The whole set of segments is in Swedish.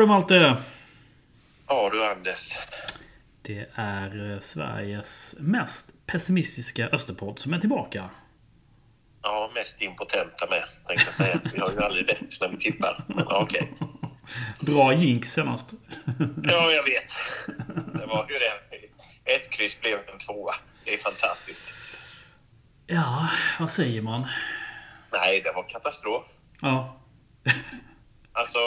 du Malte? Ja du Anders. Det är eh, Sveriges mest pessimistiska Österpodd som är tillbaka. Ja, mest impotenta med, tänkte jag säga. Vi har ju aldrig rätt när vi tippar. Men okej. Bra jinx senast. Ja, jag vet. Det var ju det. Ett kryss blev en tvåa. Det är fantastiskt. Ja, vad säger man? Nej, det var katastrof. Ja. Alltså,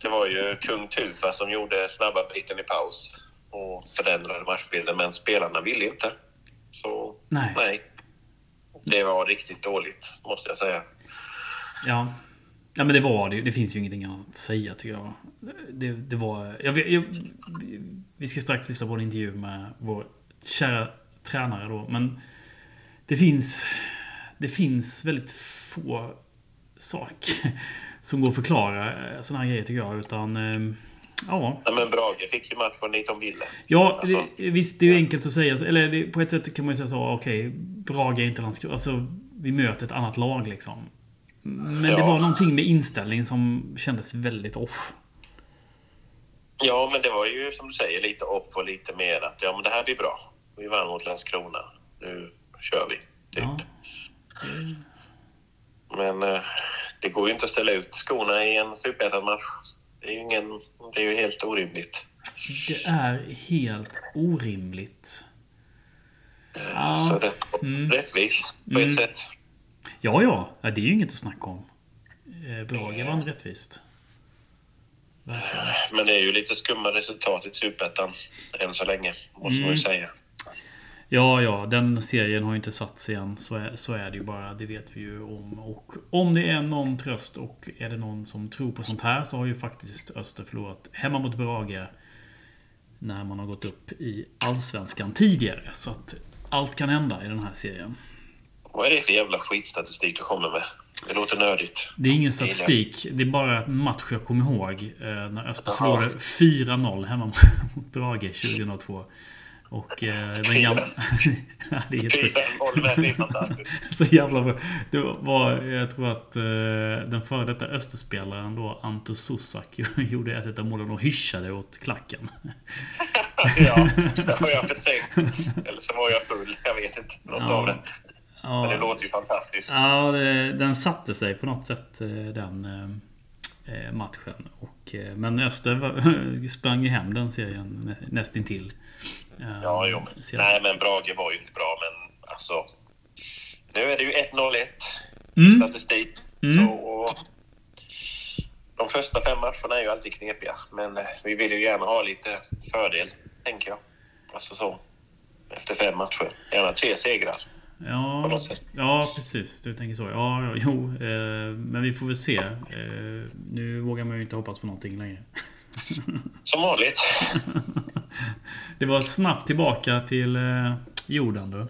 det var ju kung Tufa som gjorde snabba biten i paus och förändrade matchbilden, men spelarna ville inte. Så Nej. nej. Det var riktigt dåligt, måste jag säga. Ja. Ja men det var det. Det finns ju ingenting annat att säga tycker jag. Det, det var... Jag, jag, vi ska strax lyssna på en intervju med vår kära tränare då. Men det finns... Det finns väldigt få saker som går att förklara sådana här grejer tycker jag. Utan... eh, Ja. Nej, men Brage fick ju matchen dit de ville. Ja, Alltså, det, visst det är ju enkelt att säga. Eller det, på ett sätt kan man ju säga så. Okej, Brage är inte Landskrona. Alltså, vi möter ett annat lag liksom. Men det Ja. var någonting med inställningen som kändes väldigt off. Ja, men det var ju som du säger lite off och lite mer att ja, men det här blir bra. Vi vann mot Landskrona. Nu kör vi. Typ. Ja. Det, Men eh, det går ju inte att ställa ut skorna i en superettan-match. Det är ju ingen, det är ju helt orimligt. det är helt orimligt. Ja. Så det är Mm. rättvist på Mm. ett sätt. Ja, ja. det är ju inget att snacka om. Eh, Brage vann rättvist. Verkligen. Men det är ju lite skumma resultat i superettan än så länge, måste man Mm. ju säga. Ja, ja, den serien har ju inte satt sig än. Så är, så är det ju bara. Det vet vi ju om. Och om det är någon tröst och är det någon som tror på sånt här så har ju faktiskt Öster förlorat hemma mot Brage. När man har gått upp i Allsvenskan tidigare. Så att allt kan hända i den här serien. Vad är det för jävla skitstatistik du kommer med? Det låter nördigt. Det är ingen statistik. Det är bara en match jag kommer ihåg. eh, När Öster förlorade 4-0 hemma mot Brage 2002. Och eh, den gamla... Det är helt sjukt. 4-0 med, det är fantastiskt. Så jävla bra. Det var, jag tror att eh, den före detta Österspelaren då, Anto Susak, gjorde ett av målen och hyschade åt klacken. ja, det har jag förträngt. Eller så var jag full. Jag vet inte. Något Ja. av det. Men det låter ju fantastiskt. ja det, den satte sig på något sätt, eh, den eh, eh, matchen. Och, eh, men Öster var- sprang ju hem den serien nä- nästintill. Ja, jo. Nej, men Brage var ju inte bra, men alltså... Nu är det ju 1-0-1 Mm. statistik. Mm. Så... De första fem matcherna är ju alltid knepiga, men eh, vi vill ju gärna ha lite fördel, tänker jag. Alltså så. Efter fem matcher. Gärna tre segrar. Ja, ja, precis. Du tänker så. Ja, ja jo. Eh, men vi får väl se. Eh, nu vågar man ju inte hoppas på någonting längre. Som vanligt. Det var snabbt tillbaka till eh, jorden då.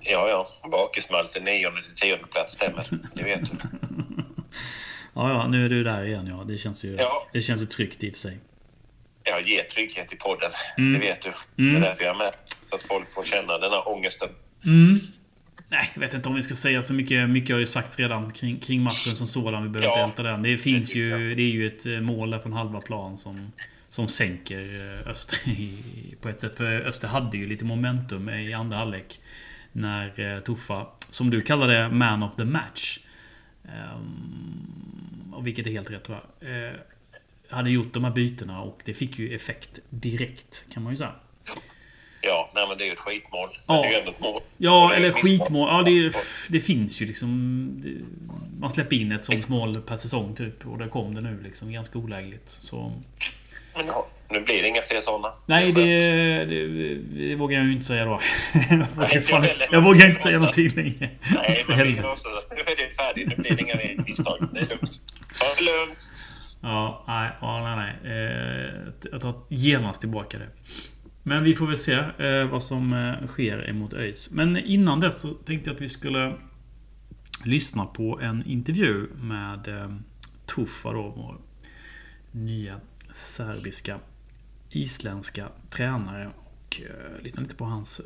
Ja, ja. Bakismall till nionde till tionde plats stämmer. Det vet du. Ja, ja, nu är du där igen. Ja, det känns ju, Ja. det känns ju tryggt i och för sig. Jag ger trygghet i podden. Mm. Det vet du. Mm. Det är därför jag är med. Så att folk får känna den här ångesten. Mm. Nej, jag vet inte om vi ska säga så mycket. Mycket har ju sagts redan kring, kring matchen som sådan. Vi behöver Ja, inte älta den. Det finns tycker ju, det är ju ett eh, mål där från halva plan som, som sänker eh, Öster i, på ett sätt. För Öster hade ju lite momentum i andra halvlek. När eh, Tuffa, som du kallade man of the match. och vilket är helt rätt tror jag. Eh, hade gjort de här bytena och det fick ju effekt direkt kan man ju säga. Ja, nej men det är ju ett skitmål. Ja. Det är ju ändå ett mål. Ja, eller skitmål. Ja, det, det finns ju liksom... Det, man släpper in ett sånt mål per säsong typ. Och där kom det nu liksom ganska olägligt. Så... Men ja, nu blir det inga fler sådana. Nej, det, det, det vågar jag ju inte säga då. jag, vågar inte fan, jag vågar inte säga någonting längre. Nej, men också, nu är det färdigt. Nu blir det inga misstag. Det är lugnt. Ta det lugnt. Ja, nej, nej, nej. Eh, Jag tar genast tillbaka det. Men vi får väl se eh, vad som eh, sker emot ÖIS. Men innan dess så tänkte jag att vi skulle lyssna på en intervju med eh, Tuffa då, vår nya serbiska isländska tränare. Och eh, lyssna lite på hans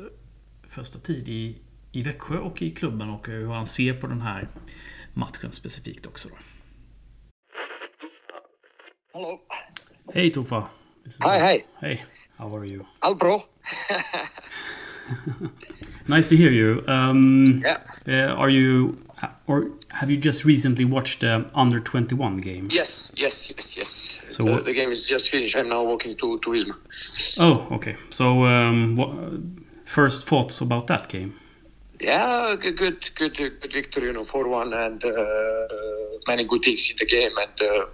första tid i, i Växjö och i klubben och eh, hur han ser på den här matchen specifikt också. Då. Hey Tofa. Hi, hi. Hey, how are you? All bro. Nice to hear you. Um, Yeah. uh, are you, or have you just recently watched the under 21 game? Yes, yes, yes, yes. So the, the game is just finished. I'm now walking to to Isma. Oh, okay. So, um, what, first thoughts about that game? Yeah, good, good, good, uh, good victory. You know, four one, and uh, many good things in the game, and uh,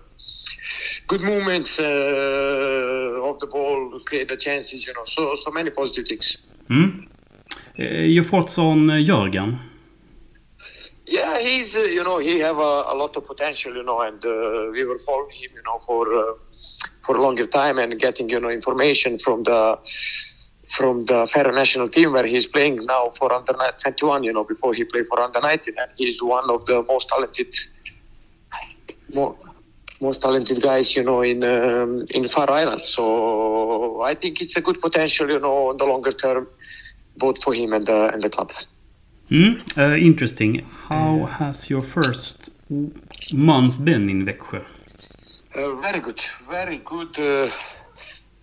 good movements uh, of the ball, create the chances. You know, so so many positive things. Mm? Uh, your thoughts on uh, Jörgen? Yeah, he's uh, you know he have a, a lot of potential, you know, and uh, we were following him, you know, for uh, for a longer time and getting you know information from the from the Faro national team where he's playing now for under 21, you know, before he played for under 19, and he's one of the most talented, more, most talented guys, you know, in um, in Faro Island. So I think it's a good potential, you know, on the longer term, both for him and the and the club. Mm? Uh, interesting. How has your first months been in Växjö? Uh, very good, very good uh,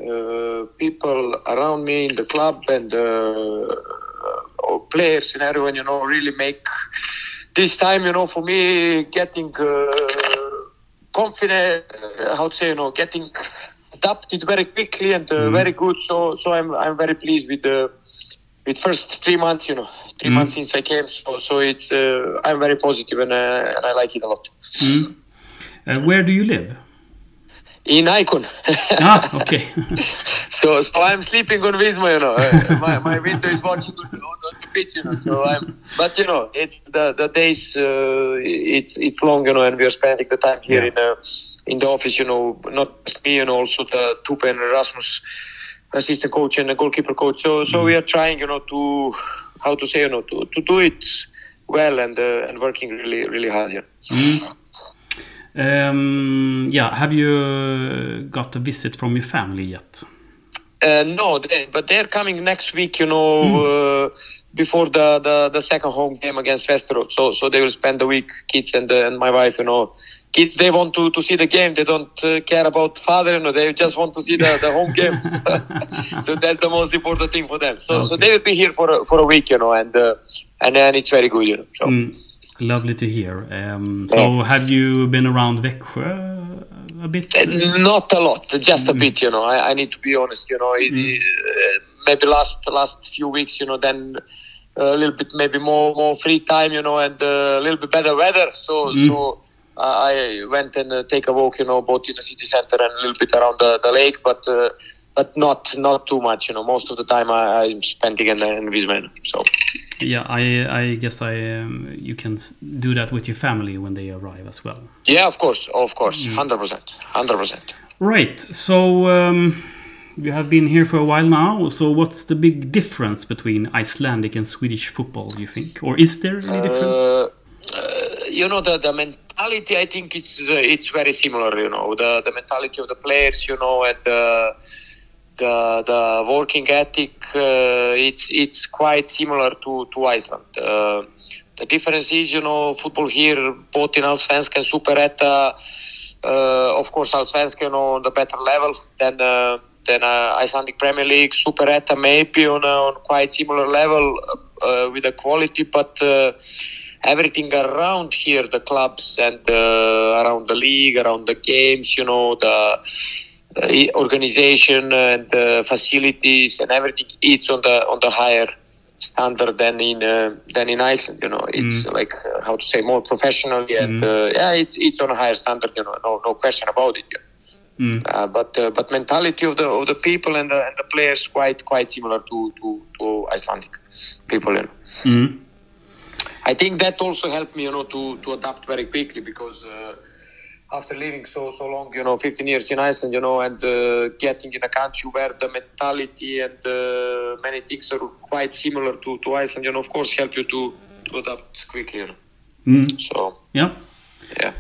uh, people around me in the club and uh, uh, players and everyone, you know, really make this time, you know, for me getting uh, confident, uh, how to say, you know, getting adapted very quickly and uh, Mhm. very good. So, so I'm I'm very pleased with the with first three months, you know, 3 Mhm. months since I came. So, so it's uh, I'm very positive and uh, and I like it a lot. Mm? Uh, where do you live? In Icon. ah, okay. So, so I'm sleeping on Visma, you know. Uh, my, my window is watching on, on, pitch, you know. So I'm, but you know, it's the the days. Uh, it's it's long, you know, and we are spending the time here Yeah. in the in the office, you know. Not just me, and also the Tupe and Rasmus, assistant coach and the goalkeeper coach. So, so we are trying, you know, to how to say, you know, to, to do it well and uh, and working really really hard. here. Mm. Um, yeah, have you uh, got a visit from your family yet? Uh, no, they, but they're coming next week. You know, uh, before the, the, the second home game against Westerlo. So so they will spend the week, kids and uh, and my wife. You know, kids they want to, to see the game. They don't uh, care about father. You know, they just want to see the, the home games. so that's the most important thing for them. So so they will be here for a, for a week. You know, and uh, and then it's very good. You know. So. Mm, lovely to hear. Um, so, have you been around Växjö a bit? Uh, Not a lot, just a bit. You know, I, I need to be honest. You know, it, uh, maybe last last few weeks. You know, then a little bit maybe more more free time. You know, and a little bit better weather. So Mm. so I went and uh, take a walk. You know, both in the city center and a little bit around the, the lake, but. Uh, but not not too much, you know. Most of the time I, I'm spending in, in Visman. So Yeah, I, I guess I um, you can do that with your family when they arrive as well. yeah, of course, of course, hundred percent, hundred percent. Right. So um, you have been here for a while now. So what's the big difference between Icelandic and Swedish football? You think, or is there any difference? Uh, uh, you know the, the mentality. I think it's uh, it's very similar. You know the the mentality of the players. You know and the the, working ethic. Uh, it's it's quite similar to to Iceland. Uh, the difference is, you know, football here, both in Allsvenskan and Superetta. Uh, of course, Allsvenskan, you know, on the better level than than Icelandic Premier League. Superetta maybe on a, on quite similar level with the quality, but everything around here, the clubs and uh, around the league, around the games, you know, the organization and uh, facilities and everything, it's on the on the higher standard than in uh, than in Iceland. You know, it's like uh, how to say more professionally and uh, yeah, it's it's on a higher standard. You know, no no question about it. Mm. Uh, but uh, but mentality of the of the people and the and the players quite quite similar to to, to Icelandic people. You know. Mm. I think that also helped me, you know, to, to adapt very quickly because uh, after living so so long, you know, 15 years in Iceland, you know, and uh, getting in a country where the mentality and uh, many things are quite similar to, to Iceland, you know, of course, help you to, to adapt quickly. You know. Mm. So Yeah. yeah,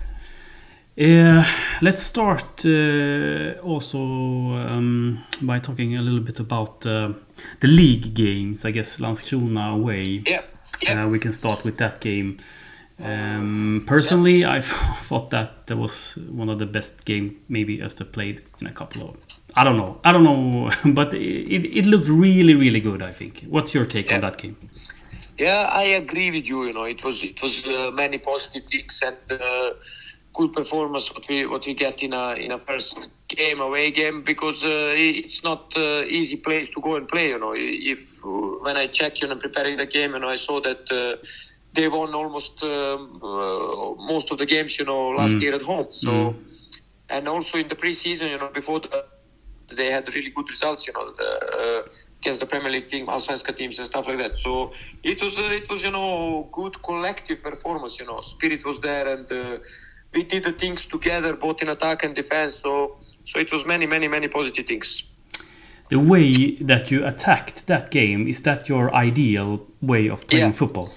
Uh, let's start uh, also um, by talking a little bit about uh, the league games. I guess Landskrona away. yeah, yeah. Uh, we can start with that game. Um, personally, I thought that that was one of the best game maybe Öster played in a couple of. I don't know. I don't know, but it, it looked really really good. I think. What's your take Yeah. on that game? Yeah, I agree with you. You know, it was it was uh, many positive things and uh, good performance what we what we get in a in a first game away game because uh, it's not uh, easy place to go and play. You know, if uh, when I check you know preparing the game, you know, I saw that. They won almost um, uh, most of the games, you know, last Mm. year at home. So, Mm. and also in the preseason, you know, before the, they had really good results, you know, the, uh, against the Premier League team, Allsvenska teams and stuff like that. So it was, uh, it was, you know, good collective performance. You know, spirit was there, and uh, we did the things together, both in attack and defense. So, so it was many, many, many positive things. The way that you attacked that game is that your ideal way of playing Yeah. football?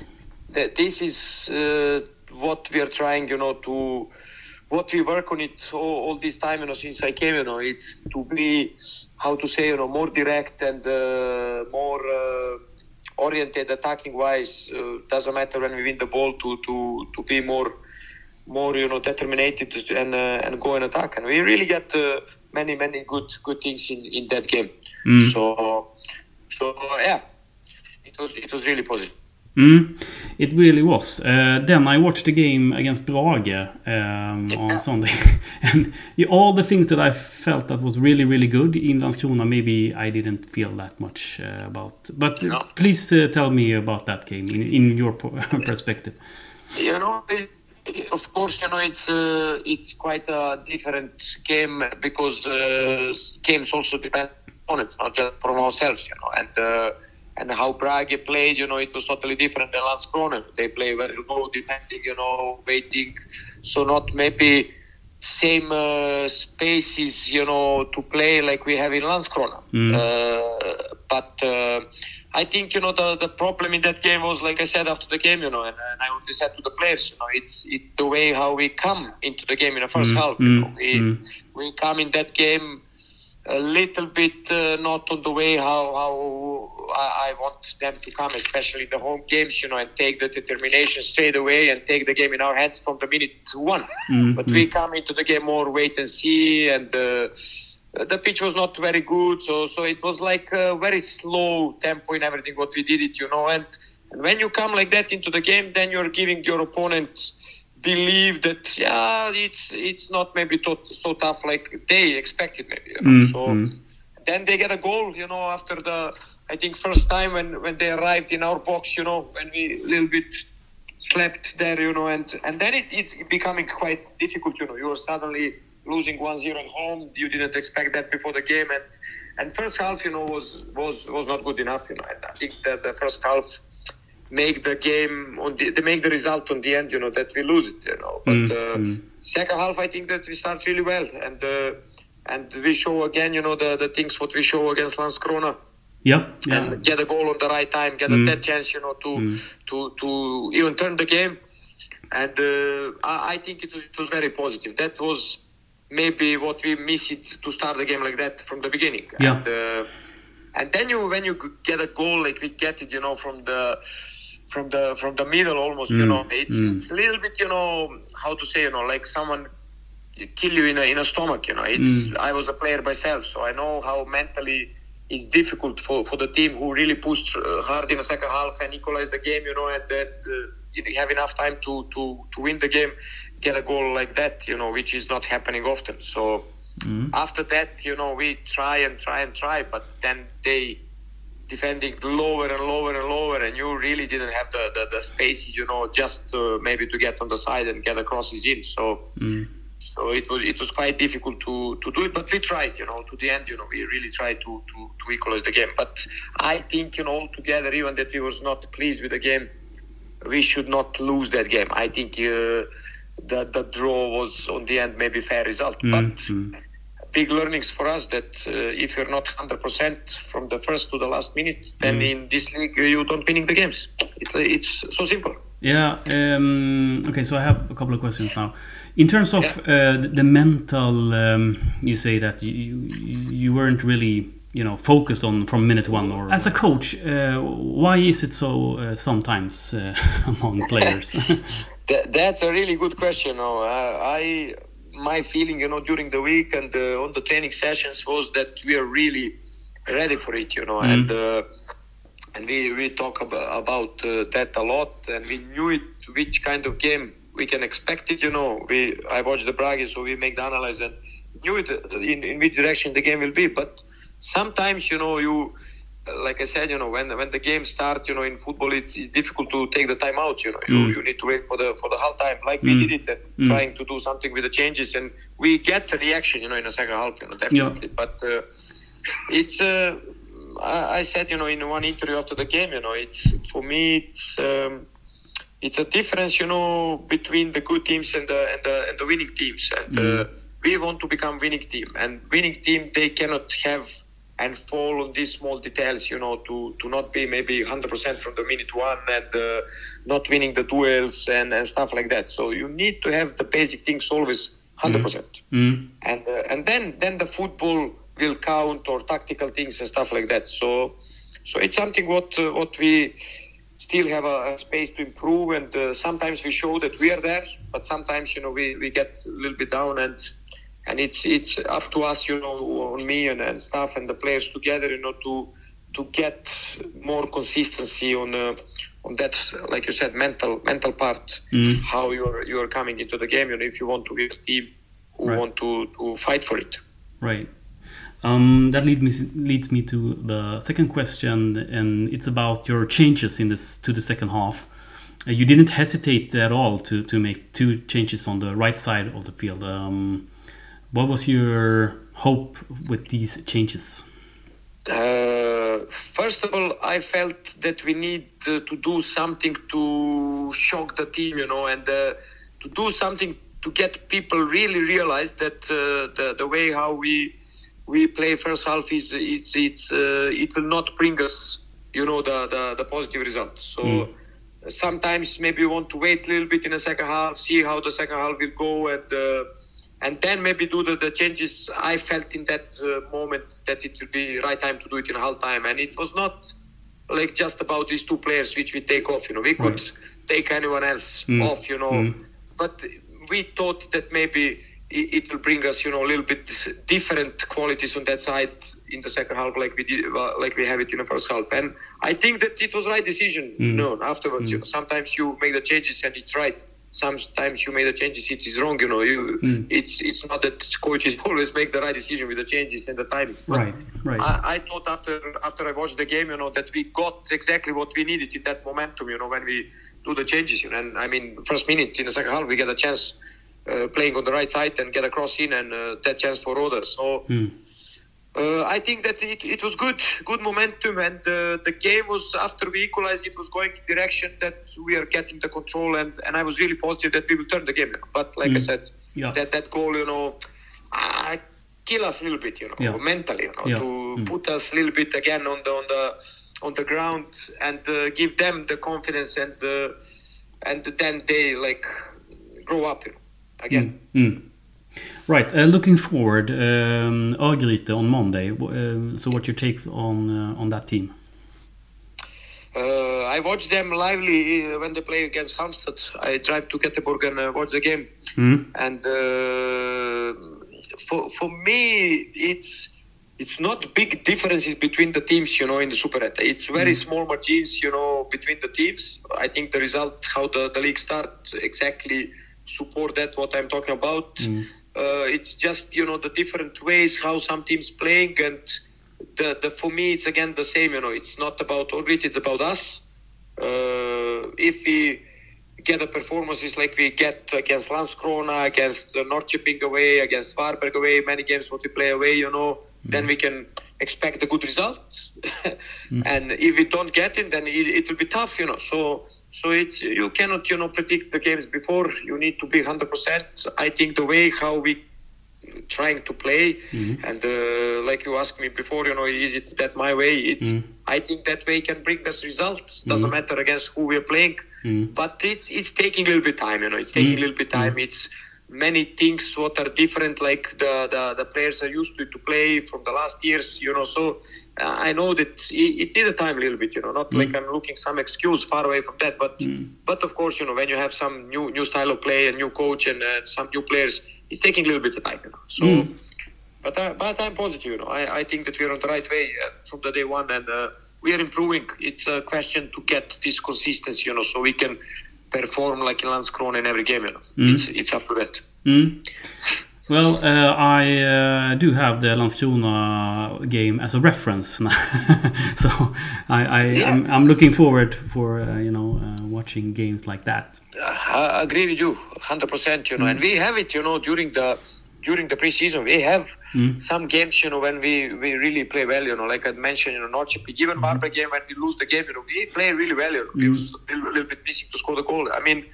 That this is uh, what we are trying, you know, to what we work on it all, all this time, you know, since I came, you know, it's to be how to say, you know, more direct and uh, more uh, oriented attacking wise. Uh, doesn't matter when we win the ball to to to be more more you know determined and uh, and go and attack and we really get uh, many many good good things in in that game Mm. so so yeah it was it was really positive Mm, it really was. Uh, then I watched the game against Brage um, Yeah. on Sunday, and all the things that I felt that was really, really good in Landskrona, maybe I didn't feel that much uh, about. But No. please uh, tell me about that game in, in your perspective. you know it, of course you know it's it's quite a different game because games also depend on it not just from ourselves you know and and how Prague played you know it was totally different than Landskrona they play very low defending you know waiting so not maybe same uh, spaces you know to play like we have in Landskrona Mm. uh, but uh, I think you know the, the problem in that game was like I said after the game, you know, and, and I already said to the players, you know, it's it's the way how we come into the game in the first Mm, half. You mm, know, we mm. we come in that game a little bit uh, not on the way how how I, I want them to come, especially the home games, you know, and take the determination straight away and take the game in our hands from the minute one. Mm, But we come into the game more wait and see, and uh, the pitch was not very good. So so it was like a very slow tempo in everything what we did it, you know. And, and when you come like that into the game, then you're giving your opponent believe that yeah, it's it's not maybe to, so tough like they expected maybe. You know? Mm, so mm. then they get a goal, you know, after the I think first time when when they arrived in our box, you know, when we a little bit slept there, you know, and and then it, it's becoming quite difficult, you know. You are suddenly losing 1-0 at home. You didn't expect that before the game, and and first half, you know, was was was not good enough, you know. And I think that the first half make the game on the they make the result on the end, you know, that we lose it, you know. But Mm, uh, mm. second half, I think that we start really well, and uh, and we show again, you know, the the things what we show against Landskrona Yeah, and get a goal on the right time, get Mm. a dead chance, you know, to Mm. to to even turn the game. And uh, I, I think it was, it was very positive. That was maybe what we missed to start the game like that from the beginning. Yeah. And, uh, and then you when you get a goal like we get it, you know, from the from the from the middle almost, you Mm. know, it's Mm. it's a little bit, you know, how to say, you know, like someone kill you in a in a stomach, you know. It's Mm. I was a player myself, so I know how mentally it's difficult for, for the team who really pushed uh, hard in the second half and equalized the game, you know, and that uh, you have enough time to, to, to win the game, get a goal like that, you know, which is not happening often. So Mm. after that, you know, we try and try and try, but then they defending lower and lower and lower, and you really didn't have the, the, the spaces, you know, just uh, maybe to get on the side and get crosses in. So Mm. So it was it was quite difficult to, to do it, but we tried, you know, to the end, you know, we really tried to, to, to equalize the game. But I think, you know, altogether, even that we was not pleased with the game, we should not lose that game. I think uh, the the draw was on the end maybe fair result, Mm, but big learnings for us that uh, if you're not hundred percent from the first to the last minute, then Mm. in this league you don't winning the games. It's it's so simple. Yeah. Um, okay, so I have a couple of questions now. In terms of uh, the, the mental, um, you say that you, you you weren't really you know focused on from minute one. Or as a coach, uh, why is it so uh, sometimes uh, among players? That, that's a really good question. No, I, I my feeling, you know, during the week and uh, on the training sessions was that we are really ready for it, you know, Mm. and uh, and we we talk about, about uh, that a lot, and we knew it which kind of game we can expect it, you know. We I watched the Bragi, so we make the analysis and knew it in, in which direction the game will be, but sometimes, you know, you like I said, you know, when when the game starts, you know, in football, it's, it's difficult to take the time out. You know, you, Mm. you need to wait for the for the half time, like Mm. we did it, and Mm. trying to do something with the changes, and we get the reaction, you know, in the second half, you know, definitely. But uh, it's, uh, I, I said, you know, in one interview after the game, you know, it's for me, it's. Um, it's a difference, you know, between the good teams and the and the, and the winning teams. And uh, Mm. we want to become winning team. And winning team, they cannot have and fall on these small details, you know, to, to not be maybe 100% from the minute one and uh, not winning the duels and, and stuff like that. So you need to have the basic things always 100%. Mm. And uh, and then then the football will count or tactical things and stuff like that. So so it's something what uh, what we still have a, a space to improve and uh, sometimes we show that we are there but sometimes you know we, we get a little bit down and and it's it's up to us you know on me and, and staff and the players together you know to to get more consistency on uh, on that like you said mental mental part Mm. how you're you're coming into the game you know if you want to be a team who Right. want to, to fight for it Right. Um, that leads me leads me to the second question, and it's about your changes in this to the second half. Uh, you didn't hesitate at all to to make two changes on the right side of the field. Um, what was your hope with these changes? Uh, first of all, I felt that we need to do something to shock the team, you know, and uh, to do something to get people really realize that uh, the the way how we we play first half is it's it's uh, it will not bring us, you know, the the, the positive results. So. Mm. Sometimes maybe we want to wait a little bit in the second half, see how the second half will go, and uh, and then maybe do the, the changes I felt in that uh, moment that it will be right time to do it in half time. And it was not like just about these two players which we take off. You know, we could Right. take anyone else Mm. off. You know, Mm. but we thought that maybe it, it will bring us, you know, a little bit different qualities on that side in the second half, like we did, like we have it in the first half. And I think that it was right decision. Mm. No, afterwards, Mm. you know, sometimes you make the changes and it's right. Sometimes you make the changes, it is wrong. You know, you Mm. it's it's not that coaches always make the right decision with the changes and the timings. But Right, right. I, I thought after after I watched the game, you know, that we got exactly what we needed in that momentum. You know, when we do the changes. You know, and I mean, first minute in the second half, we get a chance playing on the right side and get a cross in, and uh, that chance for Roda. So. Mm. Uh, I think that it, it was good, good momentum, and uh, the game was after we equalized, it was going in direction that we are getting the control, and, and I was really positive that we will turn the game. But like I Mm. said, Yeah. that that goal, you know, uh, kill us a little bit, you know, Yeah. mentally, you know, Yeah. to Mm. put us a little bit again on the on the on the ground and uh, give them the confidence, and uh, and then they like grow up, you know, again. Mm. Mm. Right. Uh, looking forward, um, Örgryte on Monday. Um, so, what's your take on uh, on that team? Uh, I watch them lively uh, when they play against Halmstad. I drive to Göteborg and uh, watch the game. Mm. And uh, for for me, it's it's not big differences between the teams, you know, in the Super Etta. It's very small margins, you know, between the teams. I think the result, how the, the league starts exactly support that what I'm talking about. Mm. Uh, it's just you know the different ways how some teams playing and the, the for me it's again the same you know it's not about Orbit it's about us. Uh, if we get the performances like we get against Landskrona against uh, Norrköping away against Varberg away many games what we play away you know then we can expect a good result. And if we don't get it then it, it will be tough you know. So so it's you cannot you know predict the games before. You need to be 100% i think the way how we trying to play Mhm. and uh, like you asked me before you know is it that my way? It's Mm. i think that way can bring us results. Doesn't matter against who we're playing Mm. but it's it's taking a little bit time you know it's taking a little bit time. It's many things what are different like the, the, the players are used to to play from the last years you know so i know that it, a time a little bit you know not like i'm looking some excuse far away from that but but of course you know when you have some new new style of play and new coach and uh, some new players it's taking a little bit of time you know so but, I, but I'm positive, you know. I, I think that we're on the right way uh, from the day one, and uh, we are improving. It's a question to get this consistency, you know, so we can perform like in Landskrona in every game, you know. It's, it's up to that. Mm. Well, uh, I uh, do have the Landskrona game as a reference now, so I, I Yeah. I'm looking forward for uh, you know uh, watching games like that. I agree with you, hundred percent. You know, and we have it. You know, during the during the preseason, we have some games. You know, when we we really play well. You know, like I mentioned, you know, Norrköping, even Varberg game when we lose the game, you know, we play really well. You know, we was a little, little bit missing to score the goal. I mean.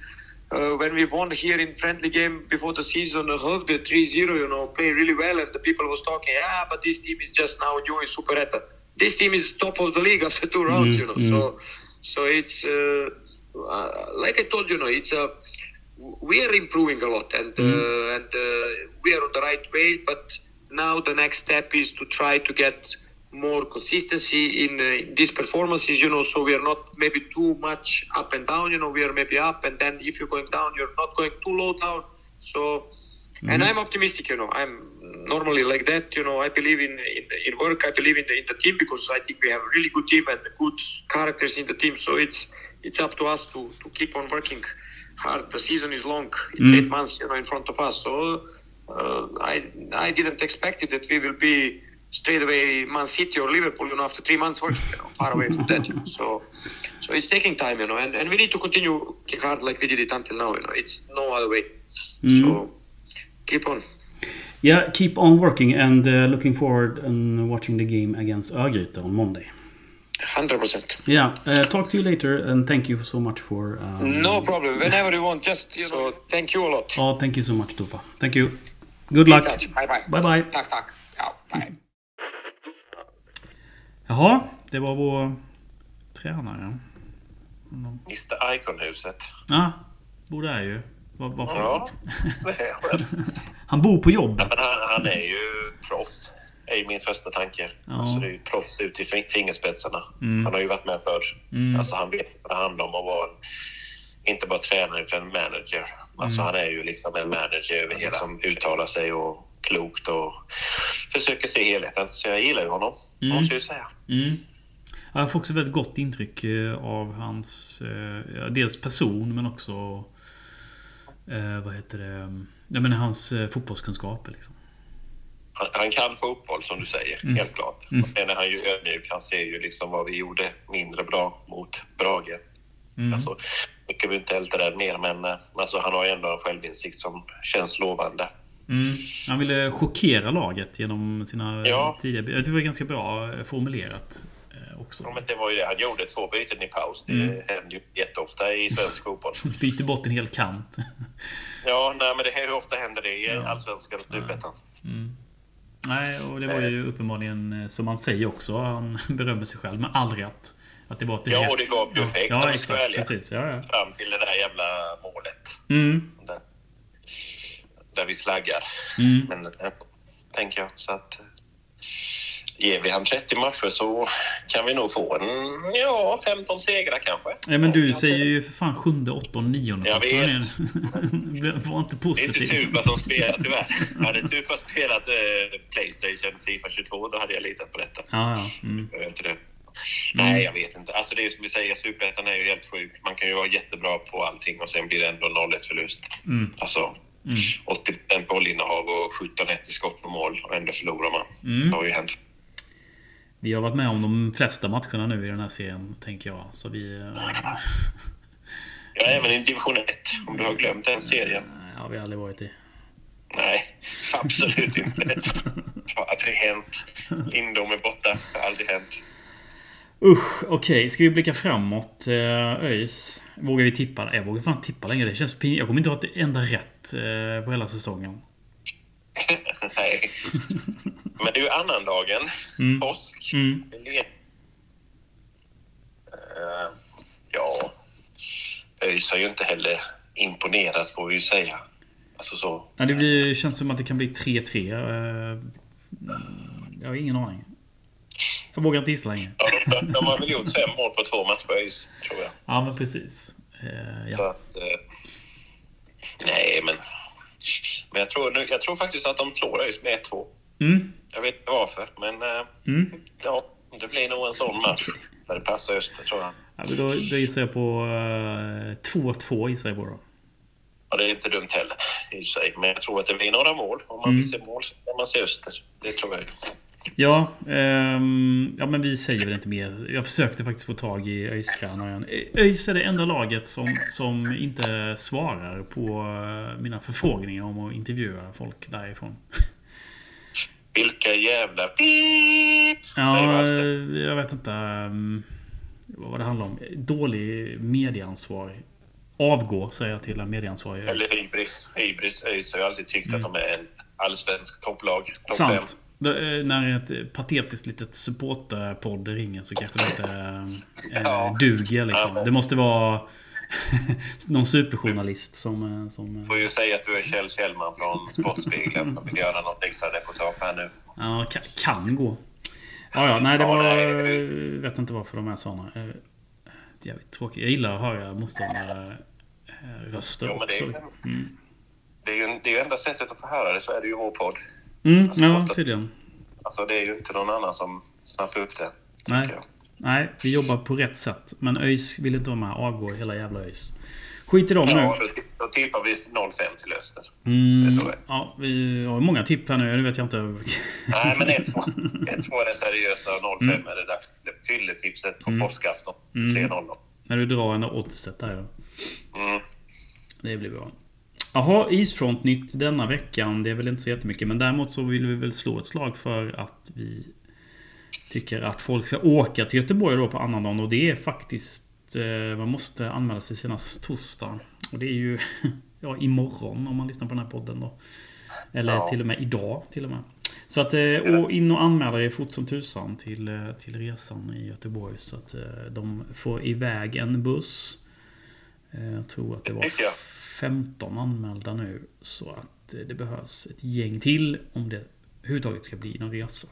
Uh, when we won here in friendly game before the season, uh, Hovde 3-0, you know, play really well, and the people was talking, ah, but this team is just now new in Superetta. This team is top of the league after two rounds, you know. So, so it's uh, uh, like I told you, know, it's a we are improving a lot, and uh, and uh, we are on the right way. But now the next step is to try to get more consistency in, uh, in these performances. You know, so we are not maybe too much up and down. You know, we are maybe up, and then if you're going down, you're not going too low down. So. And I'm optimistic, you know. I'm normally like that, you know. I believe in in, in work. I believe in the, in the team because I think we have a really good team and good characters in the team. So it's it's up to us to, to keep on working hard. The season is long; it's eight months, you know, in front of us. So uh, I I didn't expect it that we will be straight away Man City or Liverpool, you know, after three months working, you know, far away from that. You know. So so it's taking time, you know, and, and we need to continue working hard like we did it until now. You know, it's no other way. So keep on. Yeah, keep on working and uh, looking forward and watching the game against Örgryte on Monday. Hundred percent. Yeah, uh, talk to you later and thank you so much for. Um, No problem. Whenever you want, just you know. So thank you a lot. Oh, thank you so much, Tufa. Thank you. Good Be luck. Bye bye. Bye bye. Tack tack. Ja, bye. Jaha, det var vår tränare. Mr Iconhuset. Ja, bor där ju. Var, varför? Ja, det han. Bor på jobbet. Men han, han är ju proffs. är ju min första tanke. Ja. Alltså det är ju proffs ut i fin- fingerspetsarna. Mm. Han har ju varit med förr. Mm. Alltså han vet vad det handlar om att vara inte bara tränare utan en manager. Alltså Mm. han är ju liksom en manager över hela som uttalar sig och klokt och försöker se helheten. Så jag gillar ju honom, Mm. måste jag säga. Mm. Jag får också väldigt gott intryck eh, av hans... eh, Dels person men också... eh, Vad heter det? Jag menar hans eh, fotbollskunskaper liksom. Han, han kan fotboll som du säger, Mm. helt klart. Mm. Sen är han ju ödmjuk. Han ser ju liksom vad vi gjorde mindre bra mot Brage. Mm. Alltså, mycket vi inte älta där mer, men alltså, han har ju ändå en självinsikt som känns lovande. Mm. Han ville chockera laget genom sina Ja. tidiga... Jag tycker det var ganska bra eh, formulerat eh, också. Ja, men det var ju det. Han gjorde två byten i paus. Det Mm. händer ju jätteofta i svensk fotboll. Byter bort en hel kant. Ja, nej, men det hur ofta händer det i Ja. allsvenskan och superettan? Nej, och det var ju uppenbarligen eh, som han säger också. Han berömmer sig själv, men aldrig att, att det var Ja, rätt- och det gav ju effekt, Ja, ska exakt. Precis. Ja, ja. Fram till det där jävla målet. Mm. Där, där vi slaggar. Mm. Men eh, tänker jag. Så att eh, ger vi han 30 matcher så kan vi nog få en, ja, 15 segrar kanske. Ja, men du Jag säger ju för fan sjunde, åttonde, nionde Jag vet. Var inte Det är inte positiv. tur att de spelar tyvärr. Hade tur först spelat eh, Playstation Fifa 22 då hade jag litat på detta. Ja, ja. Mm. Jag inte det. Nej, jag vet inte. Alltså det är som vi säger, Superettan är ju helt sjuk. Man kan ju vara jättebra på allting och sen blir det ändå 0-1 förlust. Mm. Alltså Mm. 80% bollinnehav och 17-1 i skott på mål och ändå förlorar man. Mm. Det har ju hänt. Vi har varit med om de flesta matcherna nu i den här serien, tänker jag. Så vi... eh, Ja, även i division 1. Om du har glömt den serien. Nej, har vi aldrig varit i. Nej, absolut inte. Det har aldrig hänt. Lindom är borta. Det har aldrig hänt. Usch, okej. Ska vi blicka framåt? Eh, ÖIS. Vågar vi tippa? Jag vågar fan tippa längre. Det känns pin... Jag kommer inte ha ett enda rätt eh, på hela säsongen. Nej. Men det är ju annandagen. Mm. Påsk. Mm. Eh, ja. ÖIS har ju inte heller imponerat får vi ju säga. Alltså så. Ja, det blir, känns som att det kan bli 3-3. eh, Jag har ingen aning. Jag vågar inte gissa längre. Ja, de, de har väl gjort fem mål på två matcher tror jag. Ja, men precis. Så Ja. att, eh, nej, men... Men jag tror, nu, jag tror faktiskt att de slår ÖIS med 1-2. Mm. Jag vet inte varför, men eh, Mm. ja, det blir nog en sån match. Där det passar Öster, tror jag. Ja, då, då gissar jag på eh, 2-2 gissar jag på då. Ja, det är inte dumt heller i sig. Men jag tror att det blir några mål. Om man Mm. vill se mål så kan man se Öster. Det tror jag. Ja, ehm, ja, men vi säger väl inte mer. Jag försökte faktiskt få tag i ÖIS-tränaren. ÖIS är det enda laget som, som inte svarar på eh, mina förfrågningar om att intervjua folk därifrån. Vilka jävla pip! Ja, Wallstedt. jag vet inte ehm, vad det handlar om. Dålig medieansvar. Avgå, säger jag till en medieansvarig. ÖIS. Eller hybris. Hybris. ÖIS har ju alltid tyckt att de är en allsvensk topplag. Topp fem. Sant. Eh, när ett patetiskt litet supporterpodd ringer så kanske det inte eh, Ja. duger liksom. Det måste vara någon superjournalist som... eh, som eh, får ju säga att du är Kjell Kjellman från Sportspegeln och vill göra något extra reportage här nu. ja, kan, kan gå. Ja, ja, nej det var... Jag vet inte varför de är såna. Eh, Jävligt tråkigt. Jag gillar att höra motståndare eh, röster Jo, men det är, också. ju- Mm, det är ju det är ju enda sättet att få höra det, så är det ju vår podd. Mm Alltså, ja, tydligen. Alltså det är ju inte någon annan som snappar upp det. Nej. Nej, vi jobbar på rätt sätt. Men ÖIS vill inte vara med. Avgå hela jävla ÖIS. Skit i dem nu. Ja, då, då tippar vi 0-5 till Öster. Mm, ja, vi har många tipp här nu. Det vet jag inte. Nej, men 1-2 1-2 är det seriösa och 0-5 är det där fylletipset på påskafton. 3-0 då. När du drar en oddset där. ja. Mm. Det blir bra. Jaha, Eastfront nytt denna veckan. Det är väl inte så jättemycket. Men däremot så vill vi väl slå ett slag för att vi tycker att folk ska åka till Göteborg då på annandagen. Och det är faktiskt... Eh, man måste anmäla sig senast torsdag. Och det är ju ja, imorgon om man lyssnar på den här podden då. Eller Ja. till och med idag till och med. Så att eh, och in och anmäla er fort som tusan till, eh, till resan i Göteborg. Så att de får iväg en buss. Jag tror att det var. 15 anmälda nu. Så att eh, det behövs ett gäng till om det överhuvudtaget ska bli någon resa.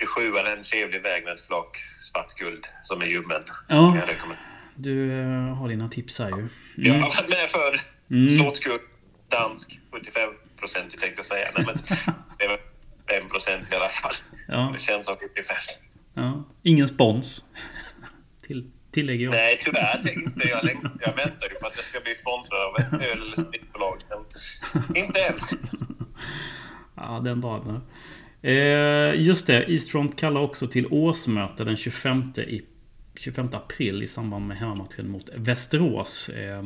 27 är en trevlig väg med ett flak svart guld som är ljummen. Ja. Jag. Du eh, har dina tips här ju. Jag Mm. har varit med för Mm. Såtskuld, dansk, 75 procent tänkte jag säga. Nej, men det är väl 5 procent i alla fall. Ja, Det känns som 75. ja. Ingen spons. Till, tillägger jag. Nej, tyvärr inte. Jag, jag väntar ju på att jag ska bli sponsrad av ett öl eller spritbolag. Inte än. Ja, den dagen. Eh, just det, Eastfront kallar också till årsmöte den 25, i, 25 april i samband med hemmamatchen mot Västerås. Eh,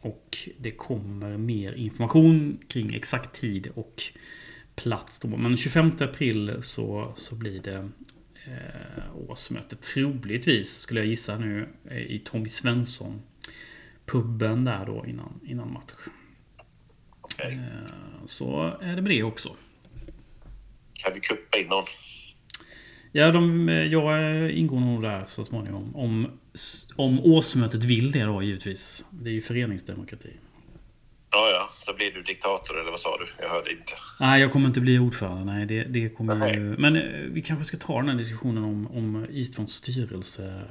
och det kommer mer information kring exakt tid och plats. Då. Men 25 april så, så blir det eh, årsmöte. Troligtvis skulle jag gissa nu eh, i Tommy Svensson. Puben där då innan, innan match. Okej. Så är det med det också. Kan vi kuppa in någon? Ja, de, jag ingår nog där så småningom. Om, om årsmötet vill det då givetvis. Det är ju föreningsdemokrati. Ja, ja. Så blir du diktator, eller vad sa du? Jag hörde inte. Nej, jag kommer inte bli ordförande. Nej, det, det kommer Nej. ju... Men eh, vi kanske ska ta den här diskussionen om, om Eastfronts styrelse.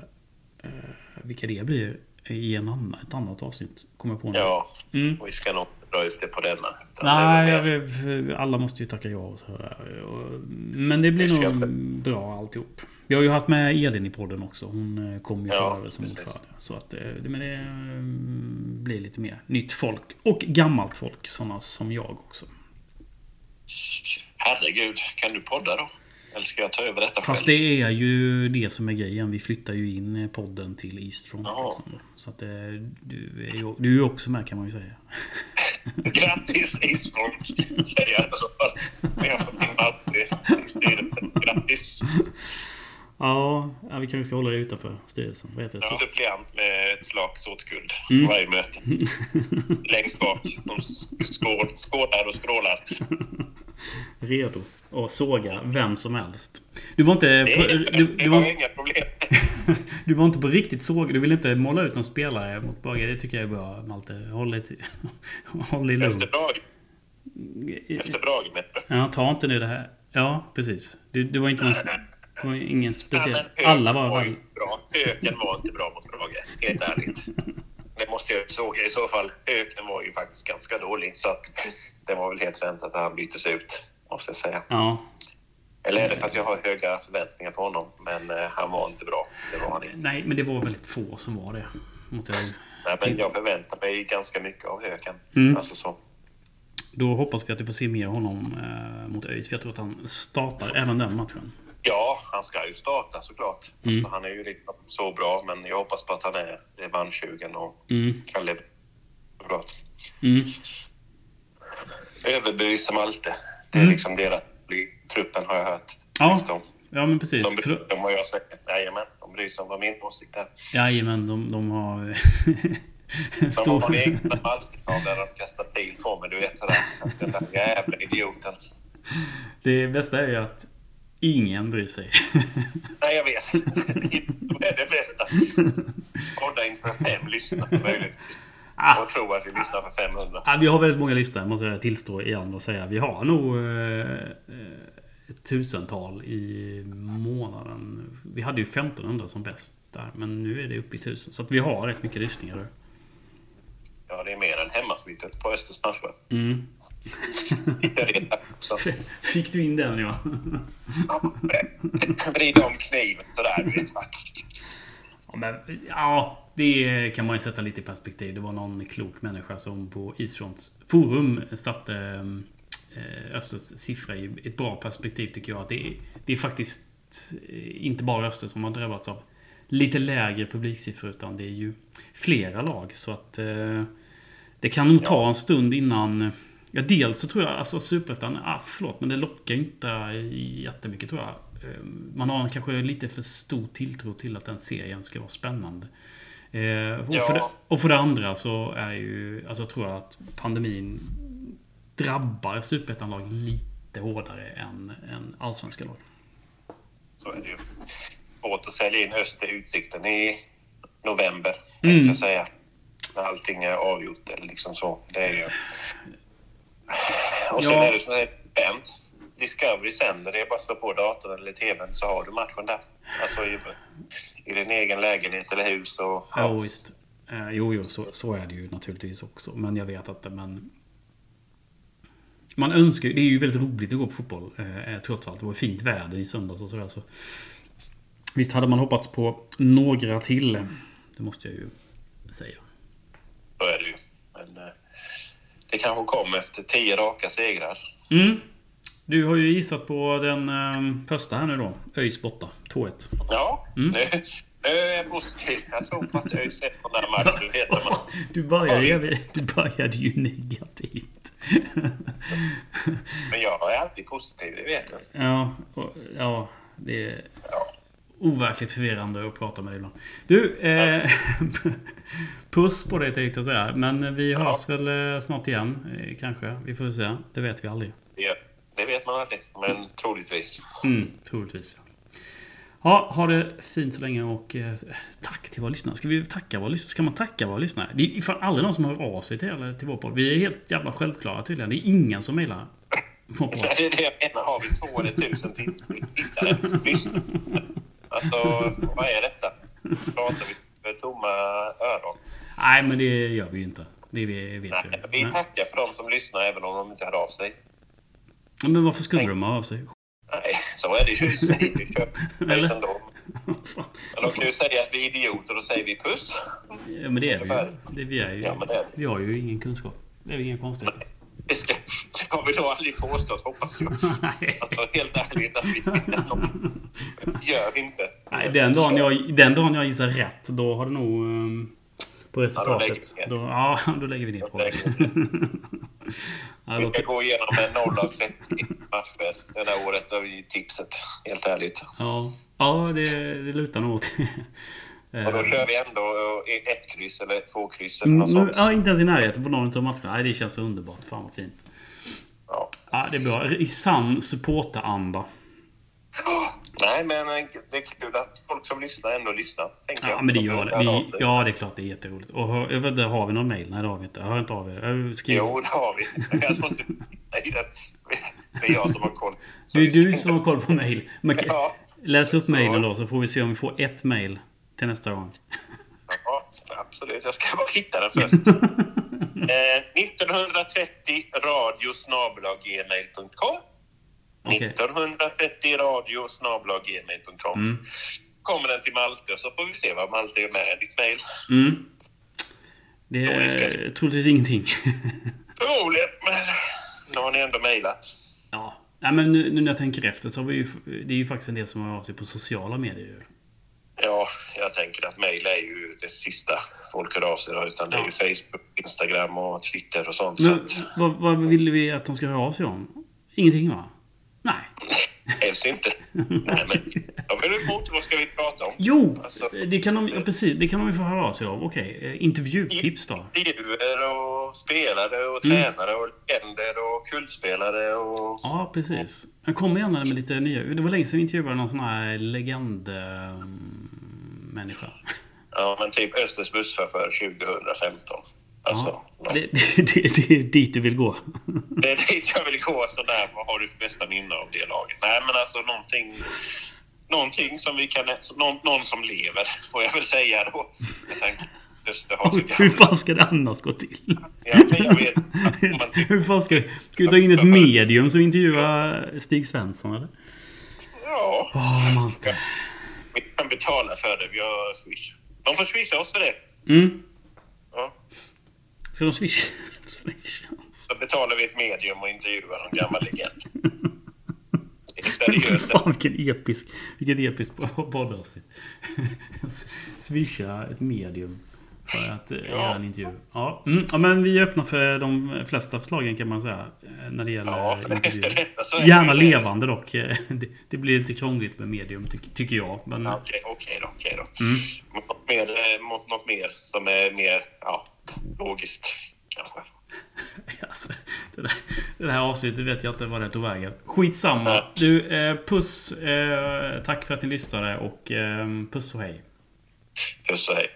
Eh, vilka det blir i en annan, ett annat avsnitt. Kommer jag på nu. Ja, Mm. vi ska nog dra ut det på denna. Nej, vet- alla måste ju tacka ja och så Men det blir nog bra alltihop. Vi har ju haft med Elin i podden också. Hon eh, kom ju Ja, över som precis. ordförande. Så att eh, det, men det eh, blir lite mer nytt folk. Och gammalt folk. Sådana som jag också. Herregud, kan du podda då? Eller ska jag ta över detta Fast själv? det är ju det som är grejen. Vi flyttar ju in eh, podden till Eastfront. Liksom. Så att du är ju du är också med kan man ju säga. Grattis Eastfront, säger jag i alla fall. Grattis! Ja, vi kanske ska hålla det utanför styrelsen. Vad heter det? Jag är suppleant med ett flak såtguld Mm. varje möte. Längst bak, som skål, skålar och skrålar. Redo att såga vem som helst. Du var inte... Det, är, Du, det du, var inga problem. du var inte på riktigt såg. Du vill inte måla ut någon spelare mot Brage. Det tycker jag är bra, Malte. Håll dig, håll dig lugn. Efter Brage. Efter Brage? Ja, ta inte nu det här. Ja, precis. Du, du var inte någon... Det var ingen speciell... Ja, men Alla var väl... bra. Höken var inte bra mot Brage, helt ärligt. Det måste jag såga i så fall. Höken var ju faktiskt ganska dålig, så att det var väl helt väntat att han byttes ut, måste jag säga. Ja. Eller är det för att jag har höga förväntningar på honom, men eh, han var inte bra. Det var han inte. Nej, men det var väldigt få som var det. Måste jag... Nej, men jag förväntar mig ganska mycket av Höken. Mm. Alltså så. Då hoppas vi att vi får se mer av honom eh, mot ÖIS. För jag tror att han startar även den matchen. Ja, han ska ju starta såklart. Mm. Alltså, han är ju liksom så bra, men jag hoppas på att han är revanschsugen och Mm. kan leverera bra. Mm. Överbevisa Malte. Det är Mm. liksom deras truppen har jag hört. Ja. De, Ja, men precis. de bryr sig om vad jag säger. Jajamän, de bryr sig om vad min åsikt är. Jajamän, de, de har... De Stor... har egna Malte-tal där de kastar pil på mig. Du vet sådär. Den där jävla idioten. Det bästa är ju att ingen bryr sig. Nej, jag vet. Det är det bästa. Podda inför fem lyssnare möjligtvis. Ah. Och tro att vi lyssnar för 500. Ja, vi har väldigt många lyssnare, måste jag tillstå igen och säga. Vi har nog eh, eh, ett tusental i månaden. Vi hade ju 1500 som bäst där, men nu är det uppe i tusen. Så att vi har rätt mycket lyssningar. Ja, det är mer än hemmasnittet på Östers matcher. Mm. Också. Fick du in den ja? Vrid om kniven sådär, vet. Ja, men, ja, det kan man ju sätta lite i perspektiv. Det var någon klok människa som på Isfronts forum satte eh, Östers siffra i ett bra perspektiv tycker jag. Att det, är, det är faktiskt eh, inte bara Öster som har drabbats av lite lägre publiksiffror utan det är ju flera lag. Så att eh, det kan nog ta en stund innan Ja, dels så tror jag, alltså Superettan, ah, förlåt, men det lockar inte jättemycket tror jag. Eh, Man har kanske lite för stor tilltro till att den serien ska vara spännande. Eh, och, Ja. för det, och för det andra så är det ju, alltså tror jag att pandemin drabbar Superettan-lag lite hårdare än, än allsvenska lag. Så är det ju. Svårt att sälja in Öster Utsikten i november, mm. jag säga. När allting är avgjort eller liksom så. Det är ju... Och sen Ja. är det så här spänt. Discovery sänder, det är bara att slå på datorn eller tvn så har du matchen där. Alltså i, i din egen lägenhet eller hus. Och, Ja, visst. Eh, jo, jo, så, så är det ju naturligtvis också. Men jag vet att man... Man önskar. Det är ju väldigt roligt att gå på fotboll. Eh, trots allt. Det var fint väder i söndags och sådär. Så. Visst hade man hoppats på några till. Det måste jag ju säga. Så är det ju. Det kanske kom efter tio raka segrar. Mm. Du har ju gissat på den eh, första här nu då. ÖIS borta. 2-1. Ja, Mm. nu, nu är jag positiv. Jag tror på att ÖIS är sån där match. Du vet att man, Du började, du började ju negativt. men jag är alltid positiv, det vet du. Ja, och, ja det Ja. Overkligt förvirrande att prata med dig ibland. Du, eh, puss på dig tänkte jag säga. Men vi hörs väl eh, snart igen, eh, kanske. Vi får se. Det vet vi aldrig. Det, det vet man aldrig, men troligtvis. Mm, troligtvis. Ja, ha det fint så länge och eh, tack till våra lyssnare. Ska vi tacka våra lyssnare? Ska man tacka våra lyssnare? Det är fan aldrig någon som hör av sig till, eller, till vår podd. Vi är helt jävla självklara tydligen. Det är ingen som mejlar vår podd. Det är det jag menar. Har vi två eller tusen tittare? Alltså, vad är detta? Pratar vi för tomma öron? Nej, men det gör vi ju inte. Det vi vet Nej, vi. vi tackar för de som lyssnar även om de inte hör av sig. Men varför skulle de höra av sig? Nej, så är det ju. Vi Eller? Fan. Men de kan ju säga att vi är idioter och säger vi puss. Ja, men det är vi ju. Det, vi, är ju Ja, det är det. vi har ju ingen kunskap. Det är ju inga konstigheter. Det ska, det har vi nog aldrig påstått, hoppas jag. Nej. Alltså helt ärligt att vi gör inte. Nej, den dagen, jag, den dagen jag gissar rätt, då har det nog... ehm, på resultatet. lägger vi Då, ja, då lägger vi ner på det. Ja, det Vi ska gå igenom en 0 av 30 matcher det där året av tipset, helt ärligt. ja, ja det, det lutar nog åt Och då Eh, kör vi ändå ett kryss eller två kryss eller mm, något sånt. Ja, inte ens i närheten på någon av matcherna. Nej, det känns underbart. Fan vad fint. Ja. Ja, det är bra. I sann supporteranda. Nej, men eh, det är kul att folk som lyssnar ändå lyssnar. Ja, jag. men det De gör det. sig. Ja, det är klart det är jätteroligt. Och hör- jag vet inte, har vi någon mail? Nej, det har vi inte. Hör inte av er. Jag skriver. Jo, det har vi. Jag tror inte... Nej, det är jag som har koll. Så Det är vi du som har koll på mail. Men, Ja. Läs upp mailen då så får vi se om vi får ett mail till nästa gång. Ja, absolut. Jag ska bara hitta den först. eh, 1930 radiosnabelaggmail.com Okej. 1930 radiosnabelaggmail.com Mm. Kommer den till Malte så får vi se vad Malte är med i ditt mail. Mm. Det är troligtvis ingenting. Förmodligen, men nu har ni ändå mejlat. ja. Nej, men nu, nu när jag tänker efter så har vi ju... Det är ju faktiskt en del som har av sig på sociala medier. Ja, jag tänker att mejl är ju det sista folk hör av sig utan det är ju Facebook, Instagram och Twitter och sånt. Men Så att, vad, vad vill vi att de ska höra av sig om? Ingenting va? Nej. helst inte. Nej, men jag vill emot. Vad ska vi prata om? Jo! Alltså- det kan de, precis. Det kan de ju få höra av sig om. Okej. eh, Intervjutips då? Intervjuer och spelare och Mm. tränare och legender och kultspelare och... Ja, precis. Jag kommer gärna med lite nya. Det var länge sedan vi intervjuade någon sån här legend... människa. Ja, men typ Östers busschaufför 2015. Alltså, Ja, det, det, det, det är dit du vill gå. det är dit jag vill gå. Sådär, vad har du för bästa minne av det laget? Nej, men alltså någonting... Någonting som vi kan... Någon, någon som lever, får jag väl säga då. Så Hur fan ska det annars gå till? Ja, men jag vet Hur fan ska. Ska vi ta in ett medium som intervjuar Stig Svensson eller? Ja, Åh, Malte. Vi kan betala för det. Vi har Swish. De får swisha oss för det. Mm. Ja. Ska de swisha? swisha? Så betalar vi ett medium och intervjuar en gammal legend. Fan vilken episk... Vilket episkt poddavsnitt. Swisha ett medium. För att eh, göra en intervju. Ja. Mm. ja, men vi är öppna för de flesta förslagen kan man säga. eh, När det gäller Ja, intervjuer. detta Gärna det. levande dock. Det, det blir lite krångligt med medium ty tycker jag. Men, Ja, Okej, okej då. Okej då. Mm. Något, mer, eh, något mer som är mer ja, logiskt kanske. Alltså, det, där, det här avsnittet vet jag inte vad det tog vägen. Skitsamma. Ja. Du, eh, puss. Eh, tack för att ni lyssnade och eh, puss och hej. Puss och hej.